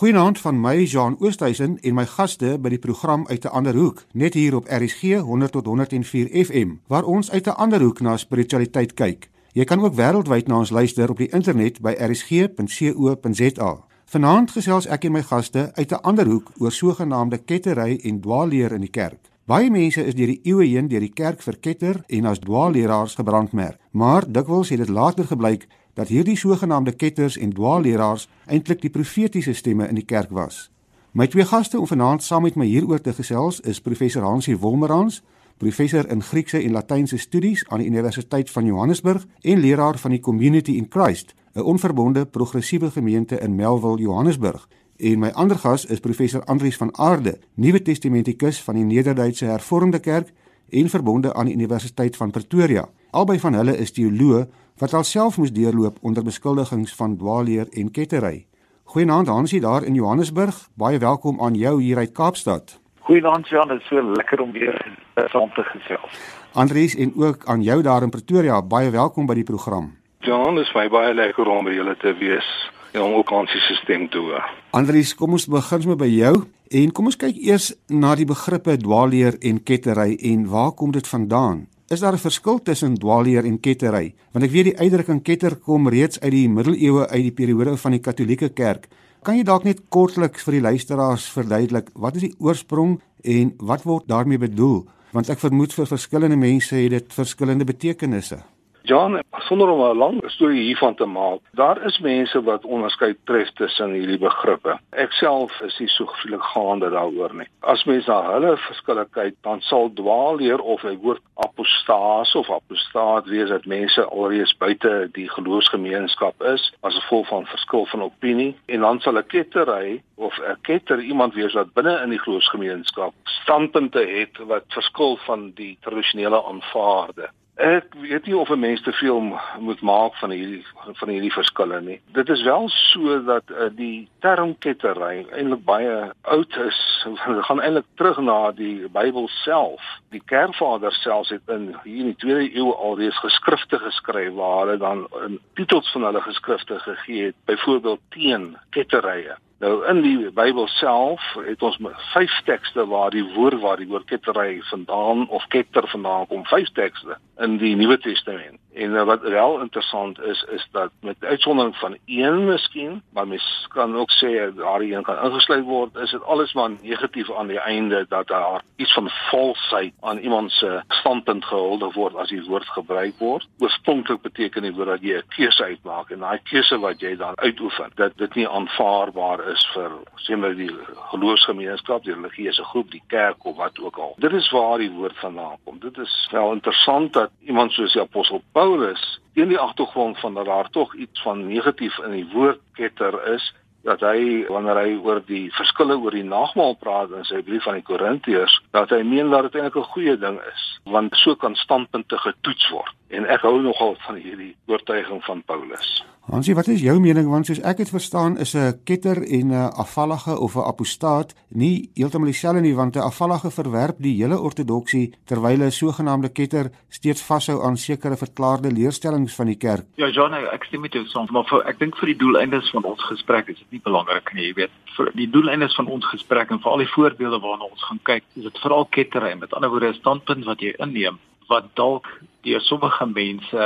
Goeienaand van my Jean Oosthuizen en my gaste by die program uit 'n ander hoek, net hier op RSG 100 tot 104 FM, waar ons uit 'n ander hoek na spiritualiteit kyk. Jy kan ook wêreldwyd na ons luister op die internet by rsg.co.za. Vanaand gesels ek en my gaste uit 'n ander hoek oor sogenaamde kettery en dwaalleer in die kerk. Baie mense is deur die eeue heen deur die kerk verketter en as dwaalleraars gebrandmerk, maar dikwels het dit later gebleik dat hierdie sogenaamde ketters en dwaalleraars eintlik die profetiese stemme in die kerk was. My twee gaste om vanaand saam met my hieroor te gesels is professor Hansie Wolmerans, professor in Griekse en Latynse studies aan die Universiteit van Johannesburg en leraar van die Community in Christ, 'n onverbonde progressiewe gemeente in Melville, Johannesburg. En my ander gas is professor Andrius van Aarde, Nuwe Testamentikus van die Nederduitse Hervormde Kerk en verbonde aan die Universiteit van Pretoria. Albei van hulle is teoloë wat alself moes deurloop onder beskuldigings van dwaalleer en kettery. Goeienaand Hansie daar in Johannesburg. Baie welkom aan jou hier uit Kaapstad. Goeienaand Jan, dit is so lekker om weer saam te gesels. Andries en ook aan jou daar in Pretoria, baie welkom by die program. Jan, dit is my baie lekker om by julle te wees en om ook ons stelsel te hoor. Andries, kom ons begin sommer by jou en kom ons kyk eers na die begrippe dwaalleer en kettery en waar kom dit vandaan? Is daar 'n verskil tussen dwaalleer en kettery? Want ek weet die uitdrukking ketter kom reeds uit die middeleeue uit die periode van die Katolieke Kerk. Kan jy dalk net kortliks vir die luisteraars verduidelik wat is die oorsprong en wat word daarmee bedoel? Want ek vermoed vir verskillende mense het dit verskillende betekenisse. John, sonder om 'n lang storie hiervan te maak, daar is mense wat onderskei tref tussen hierdie begrippe. Ek self is nie so gevoelig gaande daaroor nie. As mense na hulle verskille kyk, dan sal dwaalleer of hy woord apostaas of apostaat wees dat mense alreeds buite die geloofsgemeenskap is as gevolg van verskil van opinie en dan sal 'n kettery of 'n ketter iemand wees wat binne in die geloofsgemeenskap standpunte het wat verskil van die tradisionele aanvaarde. Ek weet nie of 'n mens te veel moet maak van hierdie van hierdie verskille nie. Dit is wel so dat uh, die term kettery eintlik baie oud is. Dit gaan eintlik terug na die Bybel self. Die kerkvaders self het in hier in die 2de eeu alreeds geskrifte geskryf waar hulle dan in titels van hulle geskrifte gegee het, byvoorbeeld teen ketterye. Nou in die Bybel self het ons vyf tekste waar die woord waar die woord kettery vandaan of ketter vandaan kom, vyf tekste in die Nuwe Testament. En uh, wat wel interessant is is dat met uitsondering van een miskien, maar mens kan ook sê daar een kan ingesluit word, is dit alles maar negatief aan die einde dat daar iets van valsheid aan iemand se standpunt gehuldig word as die woord gebruik word. Oorspronklik beteken die woord dat jy 'n keuse uitmaak en daai keuse wat jy dan uitoefen, dat dit nie aanvaarbaar is vir sê maar die geloofsgemeenskap, die religieuse groep, die kerk of wat ook al. Dit is waar die woord vandaan kom. Dit is wel interessant dat iemand soos die apostel Paulus teen die agtergrond van dat daar tog iets van negatief in die woord ketter is, dat hy wanneer hy oor die verskille oor die nagmaal praat in sy brief aan die Korintiërs, dat hy meen dat dit eintlik 'n goeie ding is, want so kan standpunte getoets word. En ek hou nogal van hierdie oortuiging van Paulus. Hansie, wat is jou mening want soos ek dit verstaan is 'n ketter en 'n afvallige of 'n apostaat nie heeltemal dieselfde nie want 'n afvallige verwerp die hele ortodoksie terwyl 'n sogenaamde ketter steeds vashou aan sekere verklaarde leerstellings van die kerk. Ja, John, ek stem met jou saam, maar vir, ek dink vir die doeleindes van ons gesprek is dit nie belangrik nie, jy weet. Vir die doeleindes van ons gesprek en vir al die voorbeelde waarna ons gaan kyk, is dit veral kettery. Met ander woorde, 'n standpunt wat jy inneem wat dalk deur sommige mense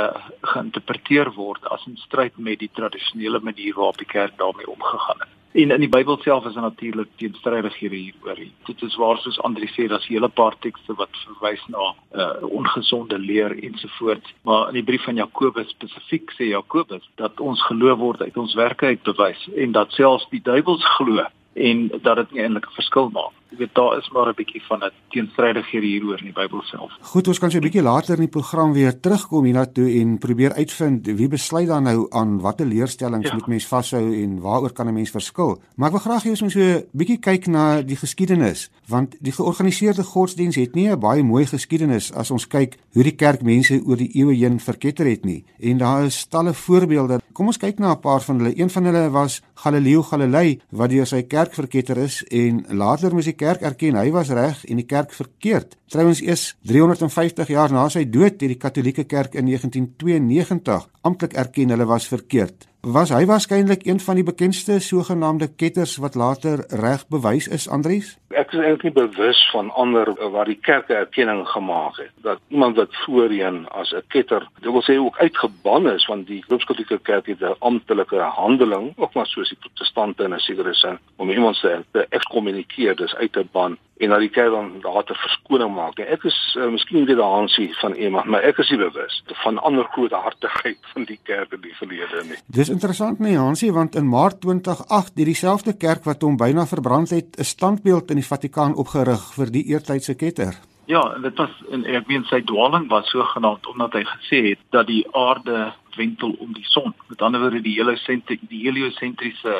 geïnterpreteer word as 'n stryd met die tradisionele manier waarop die kerk daarmee omgegaan het. En in die Bybel self is daar natuurlik teenstrydighede hieroor. Dit is waar soos Andri sê, daar's hele paar tekste wat verwys na 'n uh, ongesonde leer ensovoorts. Maar in die brief van Jakobus spesifiek sê Jakobus dat ons geloof word uit ons werke uit bewys en dat selfs die duiwels glo en dat dit nie eintlik 'n verskil maak jy weet daar is maar 'n bietjie van 'n teenstrydigheid hieroor in die Bybel self. Goed, ons kan so 'n bietjie later in die program weer terugkom hiernatoe en probeer uitvind wie besluit dan nou aan watter leerstellings ja. moet mens vashou en waaroor kan 'n mens verskil. Maar ek wil graag hê ons moet so 'n bietjie kyk na die geskiedenis, want die georganiseerde godsdiens het nie 'n baie mooi geskiedenis as ons kyk hoe die kerk mense oor die eeue heen verketter het nie. En daar is talle voorbeelde. Kom ons kyk na 'n paar van hulle. Een van hulle was Galileo Galilei wat deur sy kerk verketter is en later moes die kerk erken hy was reg en die kerk verkeerd. Trouwens eers 350 jaar na sy dood het die Katolieke Kerk in 1992 amptelik erken hulle was verkeerd. Was hy waarskynlik een van die bekendste sogenaamde ketters wat later reg bewys is, Andries? Ek is eintlik nie bewus van ander uh, waar die kerke erkenning gemaak het dat iemand wat voorheen as 'n ketter, dit wil sê ook uitgeban is van die Rooms-Katolieke Kerk het 'n amptelike handeling, ook maar soos die protestante in 'n sekere sin, om iemand se te ekskommunikeer, dis uit te ban en dat die kerk dan later verskoning maak. En ek is uh, miskien weer daaransie van iemand, maar ek is nie bewus van ander groot hartigheid van die kerk in die verlede nie. Dis interessant nee Hansie, want in Maart 2008 het dieselfde kerk wat hom byna verbrand het, 'n standbeeld in die Vatikaan opgerig vir die eertydse ketter. Ja, dit was en ek weet sy dwaling was sogenaamd omdat hy gesê het dat die aarde wentel om die son. Met ander woorde die hele sentri die heliosentriese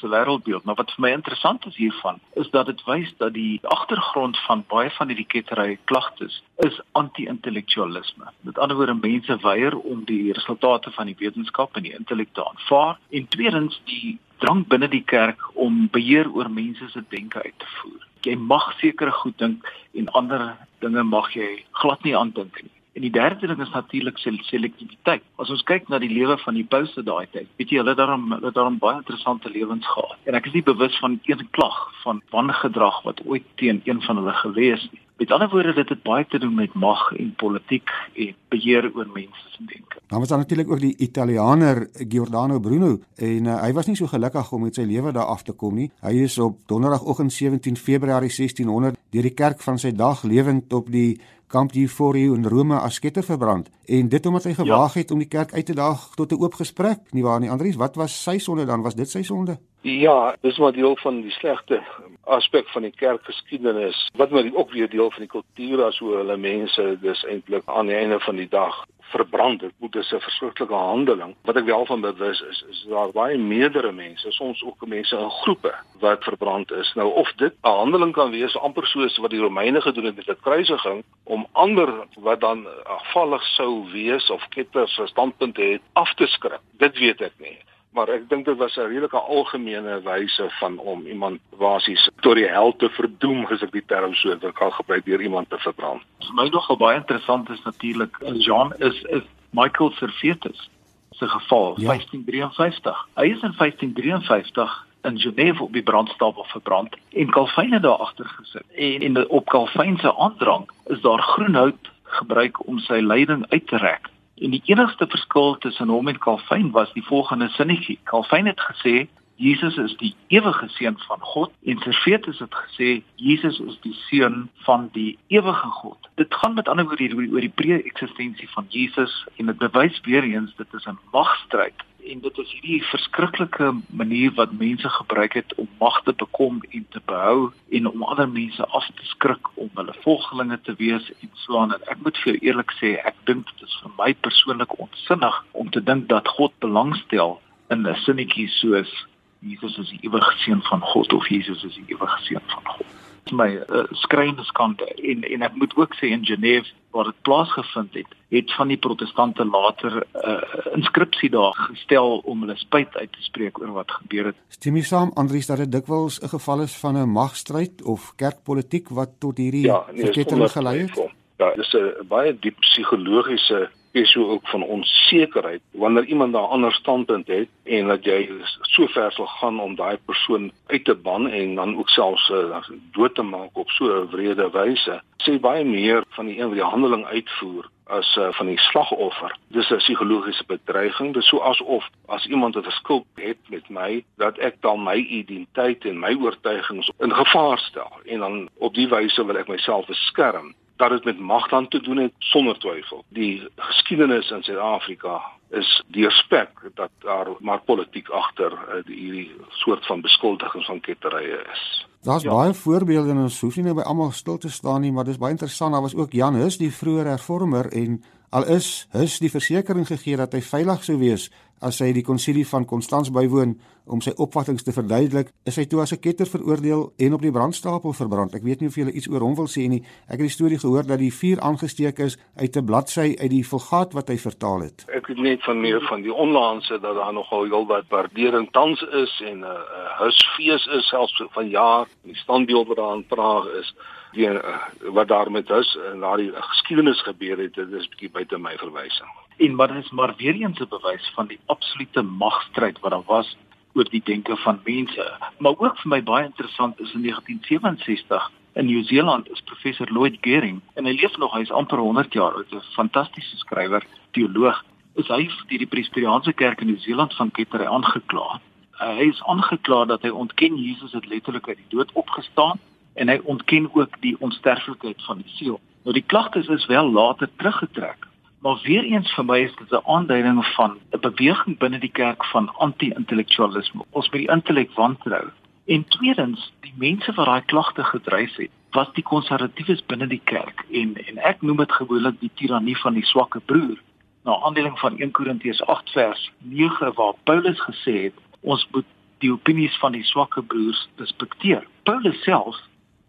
se wêreldbeeld. Maar wat vir my interessant is hiervan is dat dit wys dat die agtergrond van baie van hierdie kettery klagtes is anti-intellektualisme. Met ander woorde mense weier om die resultate van die wetenskap en die intellek te aanvaar en tweedens die drang binne die kerk om beheer oor mense se denke uit te voer. Jy mag sekere goed dink en ander dinge mag jy glad nie aandink nie. En die derde ding is natuurlik selektiwiteit. As ons kyk na die lewe van die pouse daai tyd, weet jy hulle daarom hulle daarom baie interessante lewens gehad. En ek is nie bewus van een klag van wangedrag wat ooit teen een van hulle gewees het. Met ander woorde, dit het baie te doen met mag en politiek en beheer oor mense se denke. Dan was daar natuurlik ook die Italianer Giordano Bruno en uh, hy was nie so gelukkig om met sy lewe daar af te kom nie. Hy is op donderdagoggend 17 Februarie 1600 deur die kerk van sy dag lewend op die Camp di Forio in Rome as sketter verbrand en dit omdat hy gewaag ja. het om die kerk uit te daag tot 'n oop gesprek nie waar nie Andries wat was sy sonde dan was dit sy sonde Ja dis maar deel van die slegte aspek van die kerkgeskiedenis wat maar ook weer deel van die kultuur as hoe hulle mense dis eintlik aan die einde van die dag verbrand. Dit moet 'n verskriklike handeling. Wat ek wel van bewus is, is daar baie meerdere mense, soms ook mense in groepe wat verbrand is. Nou of dit 'n handeling kan wees amper soos wat die Romeine gedoen het met die kruisiging om ander wat dan afvallig sou wees of ketters standpunt het af te skrik. Dit weet ek nie maar ek dink dit was 'n redelike algemene wyse van om iemand basies tot die hel te verdoem as ek die term so kan gebruik deur iemand te verbrand. Vir my nogal baie interessant is natuurlik Jean is is Michael Servetus se geval ja. 1553. Hy is in 1553 in Genève op die brandstapel verbrand en Calvin daar agter gesit. En in op Calvin se aandrang is daar groen hout gebruik om sy lyding uit te rek. En die enigste verskil tussen hom en Calvin was die volgende sinnetjie. Calvin het gesê Jesus is die ewige seun van God en Servetus het gesê Jesus is die seun van die ewige God. Dit gaan met ander woorde oor die, die pre-eksistensie van Jesus en dit bewys weer eens dit is 'n magstryd en dit is hierdie verskriklike manier wat mense gebruik het om mag te bekom en te behou en om ander mense af te skrik om hulle volgelinge te wees en so aan. En ek moet vir jou eerlik sê ek dink dit is vir my persoonlik onsinnig om te dink dat God belangstel in 'n sinnetjie soos Jesus is die ewige seun van God of Jesus is die ewige seun van God my uh, skrynende skande en en ek moet ook sê in Genève waar dit plaasgevind het, het van die protestante later 'n uh, eh, inskripsie daar gestel om hulle spyt uit te spreek oor wat gebeur het. Stem jy saam Andries dat dit dikwels 'n geval is van 'n magstryd of kerkpolitiek wat tot hierdie ja, nee, verkettering gelei het? Ja, dis 'n baie diep psigologiese is so ook van onsekerheid wanneer iemand 'n ander standpunt het en dat jy so ver sal gaan om daai persoon uit te ban en dan ook selfs uh, dood te maak op so 'n wrede wyse sê baie meer van die een wat die handeling uitvoer as uh, van die slagoffer. Dis 'n psigologiese bedreiging. Dis so asof as iemand 'n verskil het met my dat ek dan my identiteit en my oortuigings in gevaar stel en dan op die wyse wil ek myself beskerm dat dit met mag dan te doen het sonder twyfel. Die geskiedenis in Suid-Afrika is deurspek dat daar maar politiek agter uh, hierdie soort van beskuldigings van ketterye is. Daar's ja. baie voorbeelde en ons hoef nie nou by almal stil te staan nie, maar dis baie interessant. Daar was ook Jan Hus, die vroeë hervormer en al is Hus die versekering gegee dat hy veilig sou wees as hy die konsilie van Konstans bywoon om sy opvattinge te verduidelik, is hy toe as 'n ketter veroordeel en op die brandstapel verbrand. Ek weet nie of jy iets oor hom wil sê nie. Ek het die storie gehoor dat die vuur aangesteek is uit 'n bladsy uit die Vulgaat wat hy vertaal het. Ek het net van meer van die onlangse dat daar nogal heel wat waardering tans is en 'n uh, huisfees is selfs van jaar, die standbeeld wat daar in Praag is die uh, wat daar met huis en daardie geskiedenis gebeur het, dit is bietjie buite my verwysing. En maar dit is maar weer eens 'n bewys van die absolute magstryd wat daar was oor die denke van mense. Maar ook vir my baie interessant is in 1967 in Nieu-Seeland is professor Lloyd Gering en hy leef nog, hy's amper 100 jaar oud, 'n fantastiese skrywer, teoloog. Is hy deur die Presbyteriaanse Kerk in Nieu-Seeland van kettery aangekla. Uh, hy is aangekla dat hy ontken Jesus het letterlik uit die dood opgestaan en hy ontken ook die onsterflikheid van die siel. Nou die klagtes is wel later teruggetrek. Maar weer eens vir my is dit 'n aanduiding van 'n beweging binne die kerk van anti-intellektualisme. Ons met die intellek wantrou. En tweedens, die mense wat daai klagte gedryf het, was die konservatiewes binne die kerk en en ek noem dit gewoonlik die tirannie van die swakke broer. Na aanleiding van 1 Korintiërs 8 vers 9 waar Paulus gesê het, ons moet die opinies van die swakke broers respekteer. Paulus self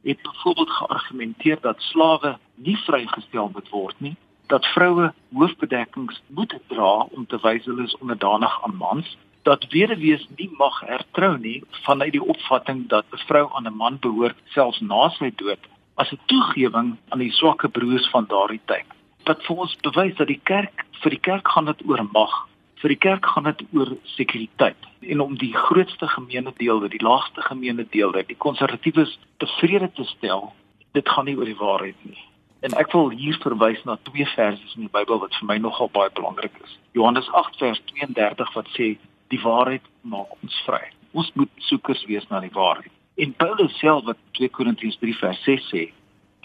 het byvoorbeeld geargumenteer dat slawe nie vrygestel moet word nie, dat vroue hoofbedekkings moet dra om te wys hulle is onderdanig aan mans, dat weduwees nie mag hertrou nie vanuit die opvatting dat 'n vrou aan 'n man behoort selfs na sy dood as 'n toegewing aan die swakke broers van daardie tyd. Wat vir ons bewys dat die kerk vir die kerk gaan dit oor mag vir die kerk gaan dit oor sekuriteit en om die grootste gemeene deel, die laagste gemeene deel, die konservatiewes tevrede te stel. Dit gaan nie oor die waarheid nie. En ek wil hier verwys na twee verse in die Bybel wat vir my nogal baie belangrik is. Johannes 8 vers 32 wat sê die waarheid maak ons vry. Ons moet soekers wees na die waarheid. En Paulus self wat 2 Korintiërs 3 vers 6 sê,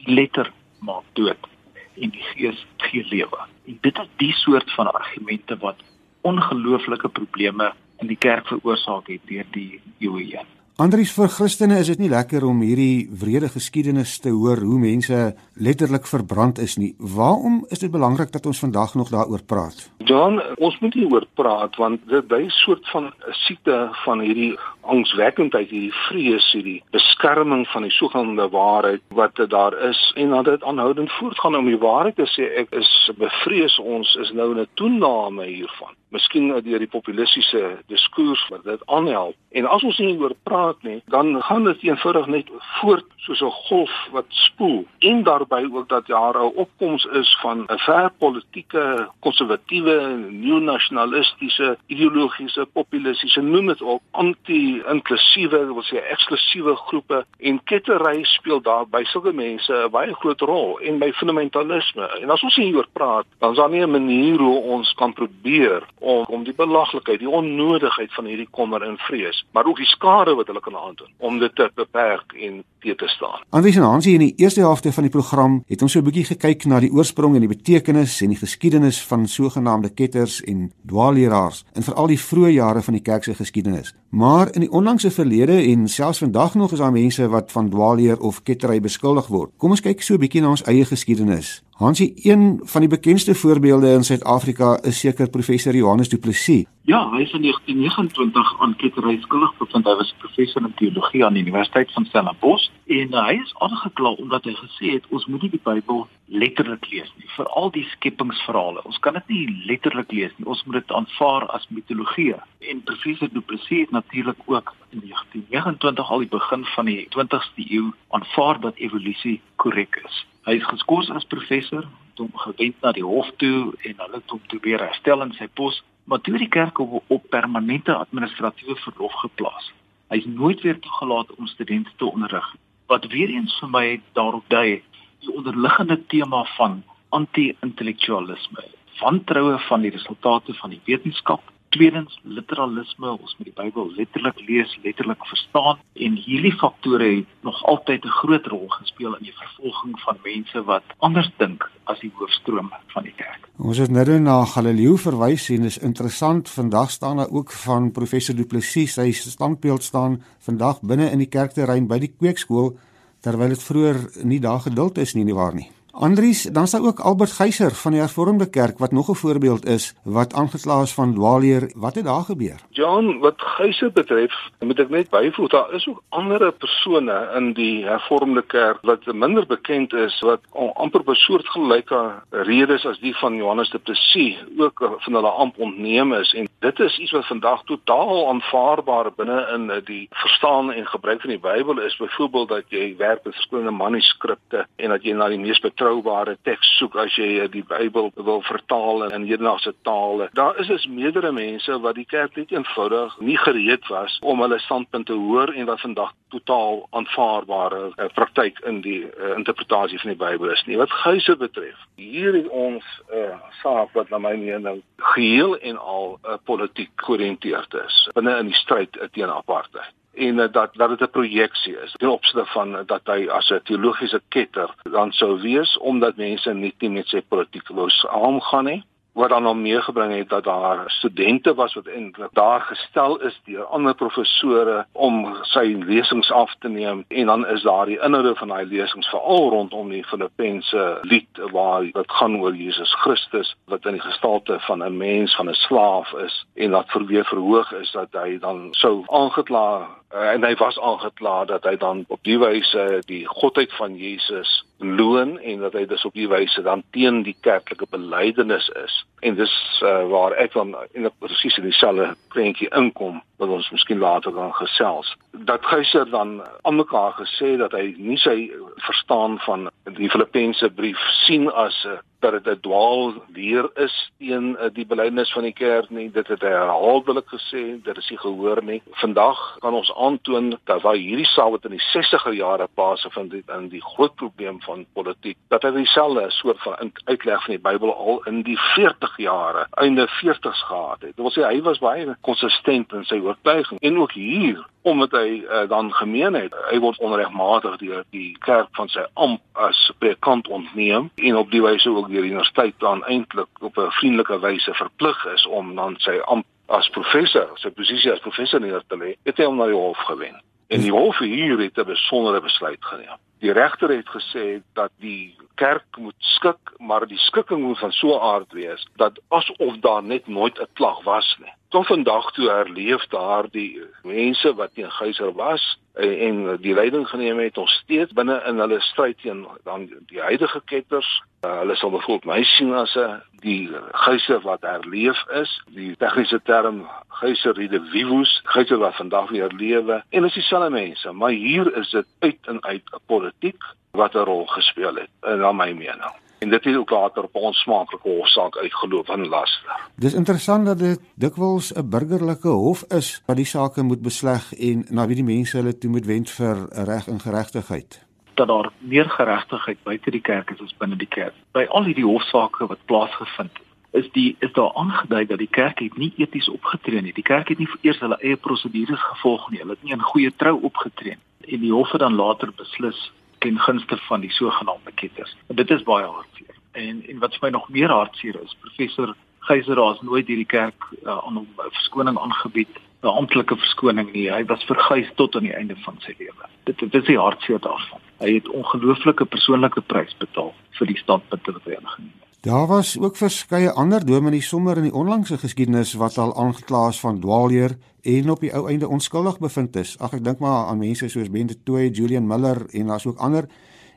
die letter maak dood en die gees gee lewe. En dit is die soort van argumente wat ongelooflike probleme in die kerk veroorsaak het deur die eeue heen. Andries vir Christene is dit nie lekker om hierdie wrede geskiedenis te hoor hoe mense letterlik verbrand is nie. Waarom is dit belangrik dat ons vandag nog daaroor praat? John, ons moet nie oor praat want dit by 'n soort van siekte van hierdie angswekkendheid, hierdie vrees, hierdie beskerming van die sogenaamde waarheid wat daar is en dat dit aanhoudend voortgaan om die waarheid te sê. Ek is bevrees ons is nou in 'n toename hiervan miskien deur die populistiese diskurs wat dit aanhelp. En as ons nie oor praat nie, dan gaan dit eenvoudig net voort soos 'n golf wat spoel. En daarbey ook dat daar 'n opkoms is van 'n ver politieke, konservatiewe, nuwe-nasionalistiese, ideologiese, populistiese, noem dit op, anti-inklusiewe, wil sê eksklusiewe groepe en kettery speel daar by sulke mense 'n baie groot rol en by fundamentalisme. En as ons hieroor praat, dan is daar nie 'n manier hoe ons kan probeer om om die belaglikheid, die onnodigheid van hierdie kommer en vrees, maar ook die skade wat hulle kan aandoen om dit te beperk en te te staan. Andries en Hansie in die eerste helfte van die program het ons so 'n bietjie gekyk na die oorsprong en die betekenis en die geskiedenis van sogenaamde ketters en dwaalleraars in veral die vroeë jare van die kerk se geskiedenis. Maar in die onlangse verlede en selfs vandag nog is daar mense wat van dwaalleer of kettery beskuldig word. Kom ons kyk so 'n bietjie na ons eie geskiedenis. Hansie, een van die bekendste voorbeelde in Suid-Afrika is seker professor Johannes Du Plessis. Ja, hy is in 1929 aan kettery skuldig bevind. Hy was professor in teologie aan die Universiteit van Stellenbosch en uh, hy is aangekla omdat hy gesê het ons moet nie die Bybel letterlik lees nie, veral die skepingsverhale. Ons kan dit nie letterlik lees nie. Ons moet dit aanvaar as mitologie. En professor Du Plessis het natuurlik ook in 1929 al die begin van die 20ste eeu aanvaar dat evolusie korrek is. Hy is geskort as professor, hom gewend na die hof toe en hulle het hom toe weer herstel in sy pos, maar toe die kerk op, op permanente administratiewe verlof geplaas. Hy is nooit weer toegelaat om studente te onderrig. Wat weer eens vir my daarop dui, die onderliggende tema van anti-intellektualisme, wantroue van die resultate van die wetenskap Tweedens literalisme, ons moet die Bybel letterlik lees, letterlik verstaan en hierdie faktore het nog altyd 'n groot rol gespeel in die vervolging van mense wat anders dink as die hoofstroom van die kerk. Ons het nou na Galileo verwys en is interessant vandag staan daar ook van professor Du Plessis, sy standbeeld staan vandag binne in die kerkterrein by die kweekskool terwyl dit vroeër nie daar geduld is nie, nie waar nie. Andries, dan staan ook Albert Geyser van die Hervormde Kerk wat nog 'n voorbeeld is wat aangekla is van dwaalleer. Wat het daar gebeur? John, wat Geyser betref, moet ek net byvoeg daar is ook ander persone in die Hervormde Kerk wat minder bekend is wat amper besoortgelyke redes as die van Johannes de Plessis ook van hulle amp ontneem is en dit is iets wat vandag totaal aanvaarbaar binne in die verstaan en gebruik van die Bybel is byvoorbeeld dat jy werk met verskillende manuskripte en dat jy na die mees betroubare teks soek as jy die Bybel wil vertaal in hedendaagse tale. Daar is dus meerdere mense wat die kerk net eenvoudig nie gereed was om hulle standpunt te hoor en wat vandag totaal aanvaarbare uh, praktyk in die uh, interpretasie van die Bybel is nie. Wat geuse betref, hier het ons 'n uh, saak wat na my mening geheel en al uh, politiek georiënteerd is binne in die stryd teen apartheid en uh, dat dat dit 'n projeksie is. Ten opsigte van uh, dat hy as 'n teologiese ketter dan sou wees omdat mense nie net met sy politiek wou saamgaan nie. Wat dan hom meegebring het dat daar studente was wat eintlik daar gestel is deur ander professore om sy lesings af te neem. En dan is daar die inhoude van daai lesings veral rondom die Filippense lied waar dit gaan oor Jesus Christus wat in die gestalte van 'n mens van 'n slaaf is. En dat verweer verhoog is dat hy dan sou aangekla uh, en hy was aangekla dat hy dan op die wyse die godheid van Jesus loon en dat hy dus op die wyse dan teen die kerklike belydenis is. En dis uh, waar ek dan in presies in dieselfde prentjie inkom wat ons miskien later gaan gesels. Dat Geyser dan aan mekaar gesê dat hy nie sy verstaan van die Filippense brief sien as 'n uh, dat dit 'n dwaal leer is teen uh, die belydenis van die kerk nie. Dit het hy herhaaldelik gesê dit is nie gehoor nie. Vandag kan ons aantoon dat waar hierdie saak wat in die 60er jare paase van die in die groot probleem van politiek dat hy dieselfde soort van uitleg van die Bybel al in die 40 jare einde 40s gehad het. Dit wil sê hy was baie konsistent in sy oortuiging. En ook hier omdat hy uh, dan gemeen het. Hy word onregmatig deur die kerk van sy amp as predikant ontneem en op die wyse ook deur die universiteit dan eintlik op 'n vriendelike wyse verplig is om dan sy amp as professor sy posisie as professor neer te lê. Het hy hom na die hof gewen. En die hof hier het 'n besondere besluit geneem die regter het gesê dat die kerk moet skik maar die skikking moet van so 'n aard wees dat asof daar net nooit 'n klag was nie tot vandag toe herleef daar die mense wat teen Geyser was en, die leiding geneem het nog steeds binne in hulle stryd teen dan die huidige ketters. Uh, hulle sal bijvoorbeeld my sien as 'n die Geyser wat herleef is, die tegniese term Geyser redivivus, Geyser wat vandag weer lewe en is dieselfde mense, maar hier is dit uit en uit 'n politiek wat 'n rol gespeel het in my mening en dit het ook later op ons smaaklike hofsaak uitgeloop van laster. Dis interessant dat dit dikwels 'n burgerlike hof is wat die saake moet besleg en na wie die mense hulle toe moet wend vir reg en geregtigheid. Dat daar meer geregtigheid buite die kerk is as binne die kerk. By al hierdie hofsaake wat plaasgevind het, is die is daar aangedui dat die kerk het nie eties opgetree nie. Die kerk het nie eers hulle eie prosedures gevolg nie. Hulle het nie in goeie trou opgetree nie. En die hof het dan later beslis ten gunste van die sogenaamde ketters. En dit is baie hartseer. En en wat vir my nog meer hartseer is, professor Geyser het nooit hierdie kerk uh, aan hom verskoning aangebied, 'n amptelike verskoning nie. Hy was verguis tot aan die einde van sy lewe. Dit dit is die hartseer daarvan. Hy het ongelooflike persoonlike prys betaal vir die standpunte wat hy ingeneem het. Daar was ook verskeie ander dominees sommer in die onlangse geskiedenis wat al aangekla is van dwaalleer en op die ou einde onskuldig bevind is. Ag ek dink maar aan mense soos Bente Tooi, Julian Miller en daar's ook ander.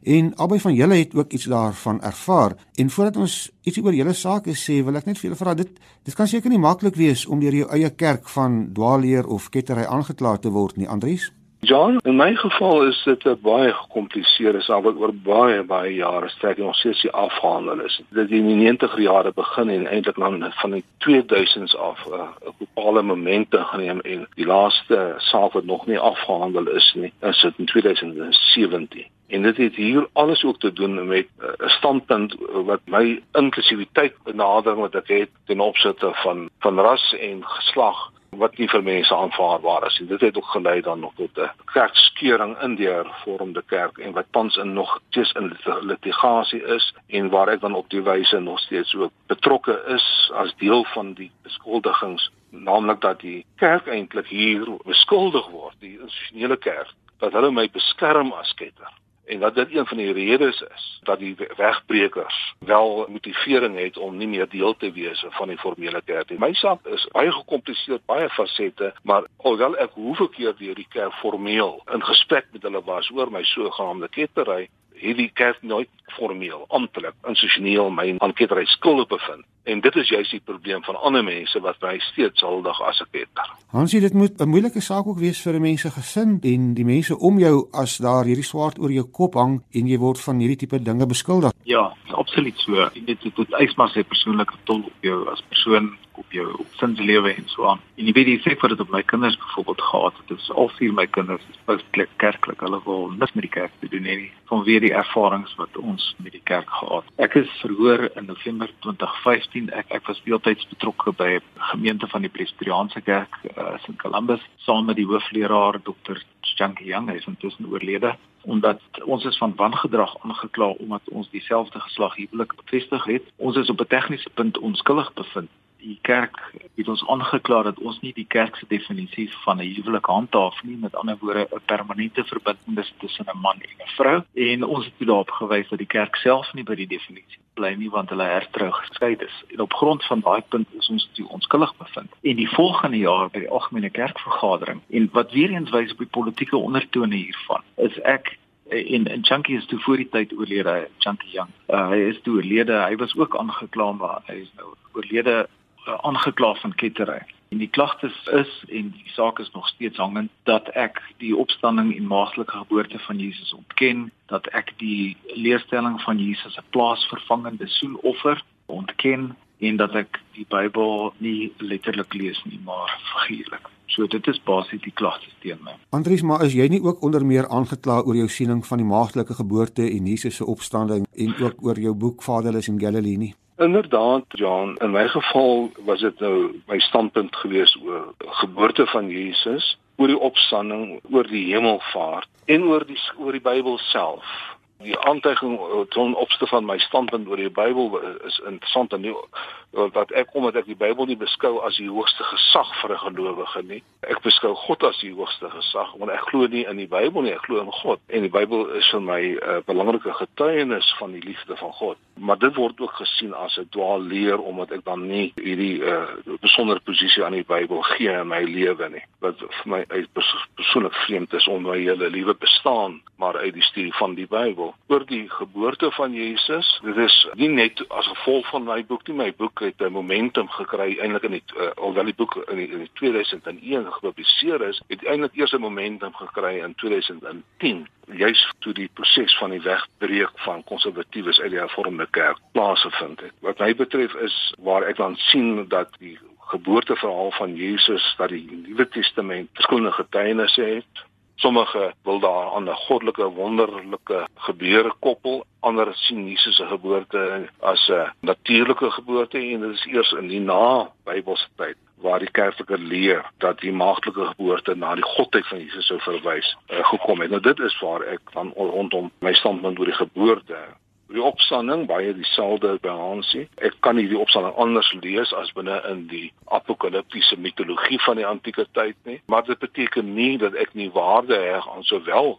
En albei van julle het ook iets daarvan ervaar. En voordat ons iets oor julle sake sê, wil ek net vir julle vra dit dit kan seker nie maklik wees om deur jou eie kerk van dwaalleer of kettery aangekla te word nie, Andries. John, in my geval is dit 'n baie gekompliseerde saak wat oor baie baie jare strek en ons sê afhandel is. Dit in die 90er jare begin en eintlik dan van die 2000s af 'n uh, bepaalde momente geneem en die laaste saak wat nog nie afgehandel is nie, is dit in 2017. En dit het hier alles ook te doen met uh, 'n standpunt wat my inklusiwiteit benadering wat ek het ten opsigte van van ras en geslag wat nie vir mense aanvaarbaar is nie. Dit het ook gelei dan nog tot 'n kerkskeuring in die hervormde kerk en wat tans in nog steeds in litigasie is en waar ek dan op die wyse nog steeds ook betrokke is as deel van die beskuldigings, naamlik dat die kerk eintlik hier beskuldig word, die institusionele kerk, dat hulle my beskerm as ketter en dat dit een van die redes is dat die wegbreekers wel motivering het om nie meer deel te wees van die formele kerk nie. My saak is baie gekompliseer, baie fasette, maar alhoewel ek hoeveel keer deur die kerk formeel in gesprek met hulle was oor my sogenaamde kettery, het die kerk nooit formeel amptelik institusioneel my aan kettery skuldig bevind En dit is juist die probleem van ander mense wat my steeds huldig as 'n ketter. Hansie, dit moet 'n moeilike saak ook wees vir 'n mense gesin en die mense om jou as daar hierdie swaard oor jou kop hang en jy word van hierdie tipe dinge beskuldig. Ja, absoluut so. Jy weet dit het eis maar sy persoonlike tol op jou as persoon op jou sinslewe en so aan. En jy weet die effek wat dit op my kinders byvoorbeeld gehad het. Dit is al vier my kinders is basically kerklik. Hulle wil niks met die kerk te doen nie vanweer die ervarings wat ons met die kerk gehad. Ek is verhoor in November 2015. Ek ek was deeltyds betrokke by gemeente van die Presbyteriaanse Kerk uh, in Columbus saam met die hoofleraar Dr. Jankie Young, hy is intussen oorlede omdat ons is van wangedrag aangekla omdat ons dieselfde geslag huwelik bevestig het. Ons is op 'n tegniese punt onskuldig bevind die kerk het ons aangekla dat ons nie die kerk se definisie van 'n huwelik handhaaf nie. Met ander woorde 'n permanente verbintenis tussen 'n man en 'n vrou. En ons het daarop gewys dat die kerk self nie by die definisie bly nie want hulle hertrou geskei is. En op grond van daai punt is ons toe onskuldig bevind. En die volgende jaar by die algemene kerkvergadering en wat weer eens wys op die politieke ondertone hiervan is ek en en Chunky is toe voor die tyd oorlede Chunky Young. Uh, hy is toe oorlede. Hy was ook aangekla maar hy is nou oorlede aangekla van kettery. En die klagtes is en die saak is nog steeds hangend dat ek die opstanding en maagtelike geboorte van Jesus ontken, dat ek die leerstelling van Jesus se plaasvervangende soenoffer ontken en dat ek die Bybel nie letterlik lees nie, maar figuurlik. So dit is basies die klagtes teen my. Andries, maar is jy nie ook onder meer aangekla oor jou siening van die maagtelike geboorte en Jesus se opstanding en ook oor jou boek Vaderless in Galilee nie? Inderdaad, Jan, in my geval was dit nou my standpunt gewees oor geboorte van Jesus, oor die opstanding, oor die hemelvaart en oor die oor die Bybel self die aantuiging ten opsigte van my standpunt oor die Bybel is interessant en wat ek omdat ek die Bybel nie beskou as die hoogste gesag vir 'n gelowige nie. Ek beskou God as die hoogste gesag want ek glo nie in die Bybel nie, ek glo in God. En die Bybel is vir my 'n uh, belangrike getuienis van die liefde van God. Maar dit word ook gesien as 'n dwaal leer omdat ek dan nie hierdie uh, besondere posisie aan die Bybel gee in my lewe nie. Wat vir my persoonlik vreemd is om my hele lewe bestaan maar uit die studie van die Bybel oor die geboorte van Jesus. Dit is nie net as gevolg van my boek nie, my boek het 'n momentum gekry eintlik in die uh, alhoewel die boek in, die, in die 2001 gepubliseer is, het eintlik eers 'n momentum gekry in 2010 juis toe die proses van die wegbreek van konservatiewes uit die hervormde kerk plaasgevind het. Wat my betref is waar ek dan sien dat die geboorteverhaal van Jesus dat die Nuwe Testament verskillende getuienisse het Sommige wil daar aan 'n goddelike wonderlike gebeure koppel, ander sien Jesus se geboorte as 'n natuurlike geboorte en dit is eers in die na Bybelse tyd waar die kerklike leer dat die maagtelike geboorte na die godheid van Jesus sou verwys uh, gekom het. Nou dit is waar ek dan rondom my standpunt oor die geboorte die opstanding baie dieselfde balansie. Ek kan nie die opstanding anders lees as binne in die apokaliptiese mitologie van die antieke tyd nie, maar dit beteken nie dat ek nie waarde heg aan sowel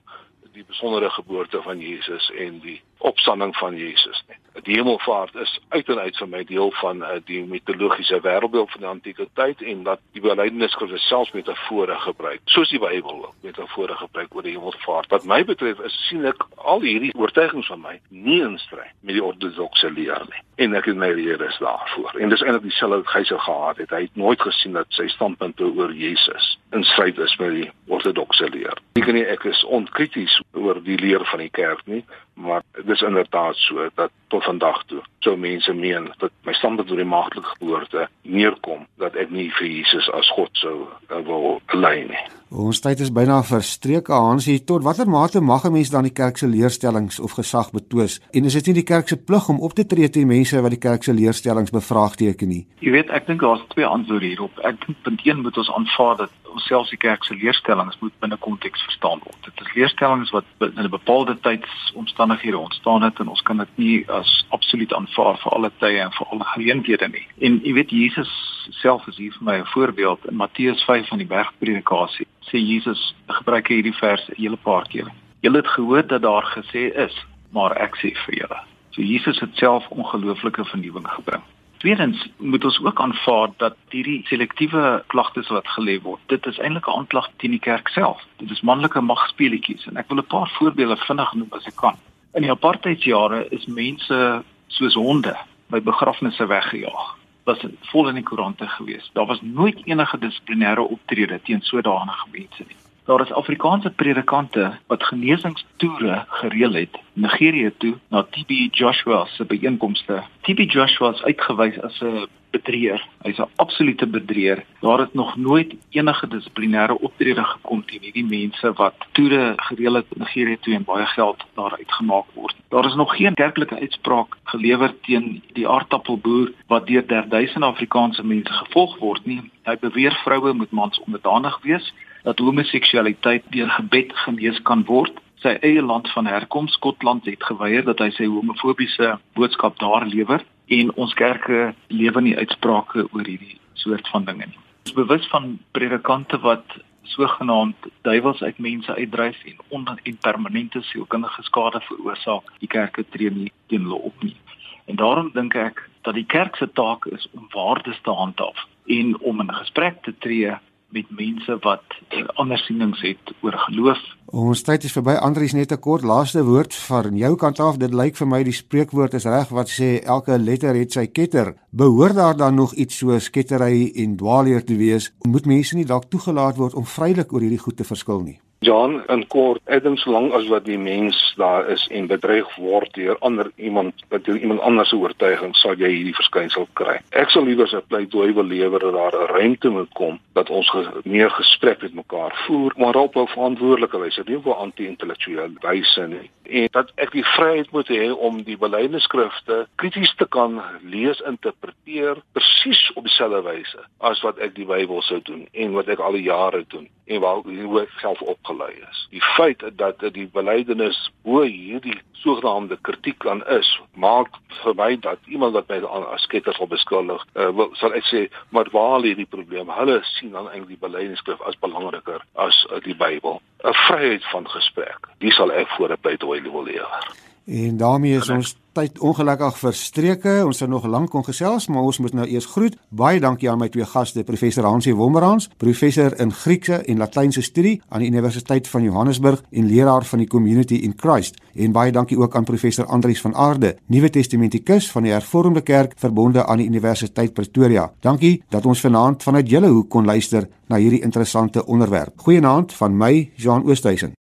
die besondere geboorte van Jesus en die opstanding van Jesus nie. Die hemelvaart is uit en uit vir my deel van uh, die mitologiese wêreldbeeld van die antieke tyd en dat die belydenisskrifte selfs metafore gebruik, soos die Bybel ook metafore gebruik oor die hemelvaart. Wat my betref is sien ek al hierdie oortuigings van my nie in stryd met die ortodokse leer nie. En ek het my redes daarvoor. En dis eintlik dieselfde wat hy sou gehad het. Hy het nooit gesien dat sy standpunte oor Jesus in stryd is met die ortodokse leer. Ek nie ek is onkrities oor die leer van die kerk nie, maar dis inderdaad so dat tot vandag toe sou mense meen dat my standpunt oor die maagtelike geboorte neerkom dat ek nie vir Jesus as God sou uh, wil lei nie. Ons tyd is byna verstreek. Hansie, tot watter mate mag 'n mens dan die kerk se leerstellings of gesag betwis? En is dit nie die kerk se plig om op te tree teen mense wat die kerk se leerstellings bevraagteken nie? Jy weet, ek dink daar's twee antwoorde hierop. Ek dink punt 1 moet ons aanvaar dat ons selfs die kerk se leerstellings moet binne konteks verstaan word. Dit is leerstellings wat in 'n bepaalde tydsomstandighede ontstaan het en ons kan dit nie as absoluut aanvaar vir alle tye en vir alle geleenthede nie. En jy weet Jesus self is hier vir my 'n voorbeeld in Matteus 5 van die bergpredikasie sê Jesus gebruik hierdie vers 'n hele paar keer. Julle het gehoor dat daar gesê is, maar ek sê vir julle. So Jesus het self ongelooflike vernuwing gebring. Tweedens moet ons ook aanvaar dat hierdie selektiewe klagtes wat gelê word, dit is eintlik 'n aanklag teen die kerk self. Dit is manlike magspeletjies en ek wil 'n paar voorbeelde vinnig noem as ek kan. In die apartheidsjare is mense soos honde by begrafnisse weggejaag. Was vol in die koerante gewees. Daar was nooit enige dissiplinêre optrede teen sodanige mense nie. Daar is Afrikaanse predikante wat genesingstoere gereël het Nigerië toe na TB Joshua se byeenkomste. TB Joshua is uitgewys as 'n bedrieër. Hy's 'n absolute bedrieër. Daar het nog nooit enige dissiplinêre optrede gekom teen hierdie mense wat toere gereël het in Nigerië toe en baie geld daar uitgemaak word. Daar is nog geen kerklike uitspraak gelewer teen die aardappelboer wat deur derduisende Afrikaanse mense gevolg word nie. Hy beweer vroue moet mans onderdanig wees dat homoseksualiteit deur gebed genees kan word. Sy eie land van herkoms, Skotland, het geweier dat hy sy homofobiese boodskap daar lewer en ons kerke lewe nie uitsprake oor hierdie soort van dinge nie. Ons bewus van predikante wat sogenaamd duiwels uit mense uitdryf en onder en permanente sielkundige skade veroorsaak. Die kerke tree nie teen hulle op nie. En daarom dink ek dat die kerk se taak is om waardes te handhaaf en om in gesprek te tree met mense wat andersienings het oor geloof. Ons tyd is verby. Andries net 'n kort laaste woord van jou kant af. Dit lyk vir my die spreekwoord is reg wat sê elke letter het sy ketter. Behoort daar dan nog iets so skettery en dwaalleer te wees? Moet mense nie dalk toegelaat word om vrylik oor hierdie goed te verskil nie? John in kort Adam solank as wat die mens daar is en bedreig word deur ander iemand wat deur iemand anders se oortuiging sal jy hierdie verskynsel kry. Ek sal liewer 'n pleidooi wil lewer dat daar 'n ruimte moet kom dat ons ge meer gesprek met mekaar voer maar op 'n verantwoordelike wyse, nie op 'n anti-intellektuele wyse nie. En dat ek die vryheid moet hê om die belydenisskrifte krities te kan lees, interpreteer presies op dieselfde wyse as wat ek die Bybel sou doen en wat ek al die jare doen en waar hoe ek self opgelei is. Die feit dat die belydenis bo hierdie sogenaamde kritiek aan is, maak vir my dat iemand wat my as sketter sal beskuldig, uh, wil, sal ek sê, maar waar lê die probleem? Hulle sien dan eintlik die belydenisskrif as belangriker as uh, die Bybel. 'n Vryheid van gesprek. Dis sal ek voor 'n pleidooi wil lewer. En daarmee is ons tyd ongelukkig verstreke. Ons sou nog lank kon gesels, maar ons moet nou eers groet. Baie dankie aan my twee gaste, professor Hansie Wommerans, professor in Griekse en Latynse studie aan die Universiteit van Johannesburg en leraar van die Community in Christ. En baie dankie ook aan professor Andrius van Aarde, Nuwe Testamentikus van die Hervormde Kerk verbonde aan die Universiteit Pretoria. Dankie dat ons vanaand vanuit julle hoek kon luister na hierdie interessante onderwerp. Goeienaand van my, Jean Oosthuizen.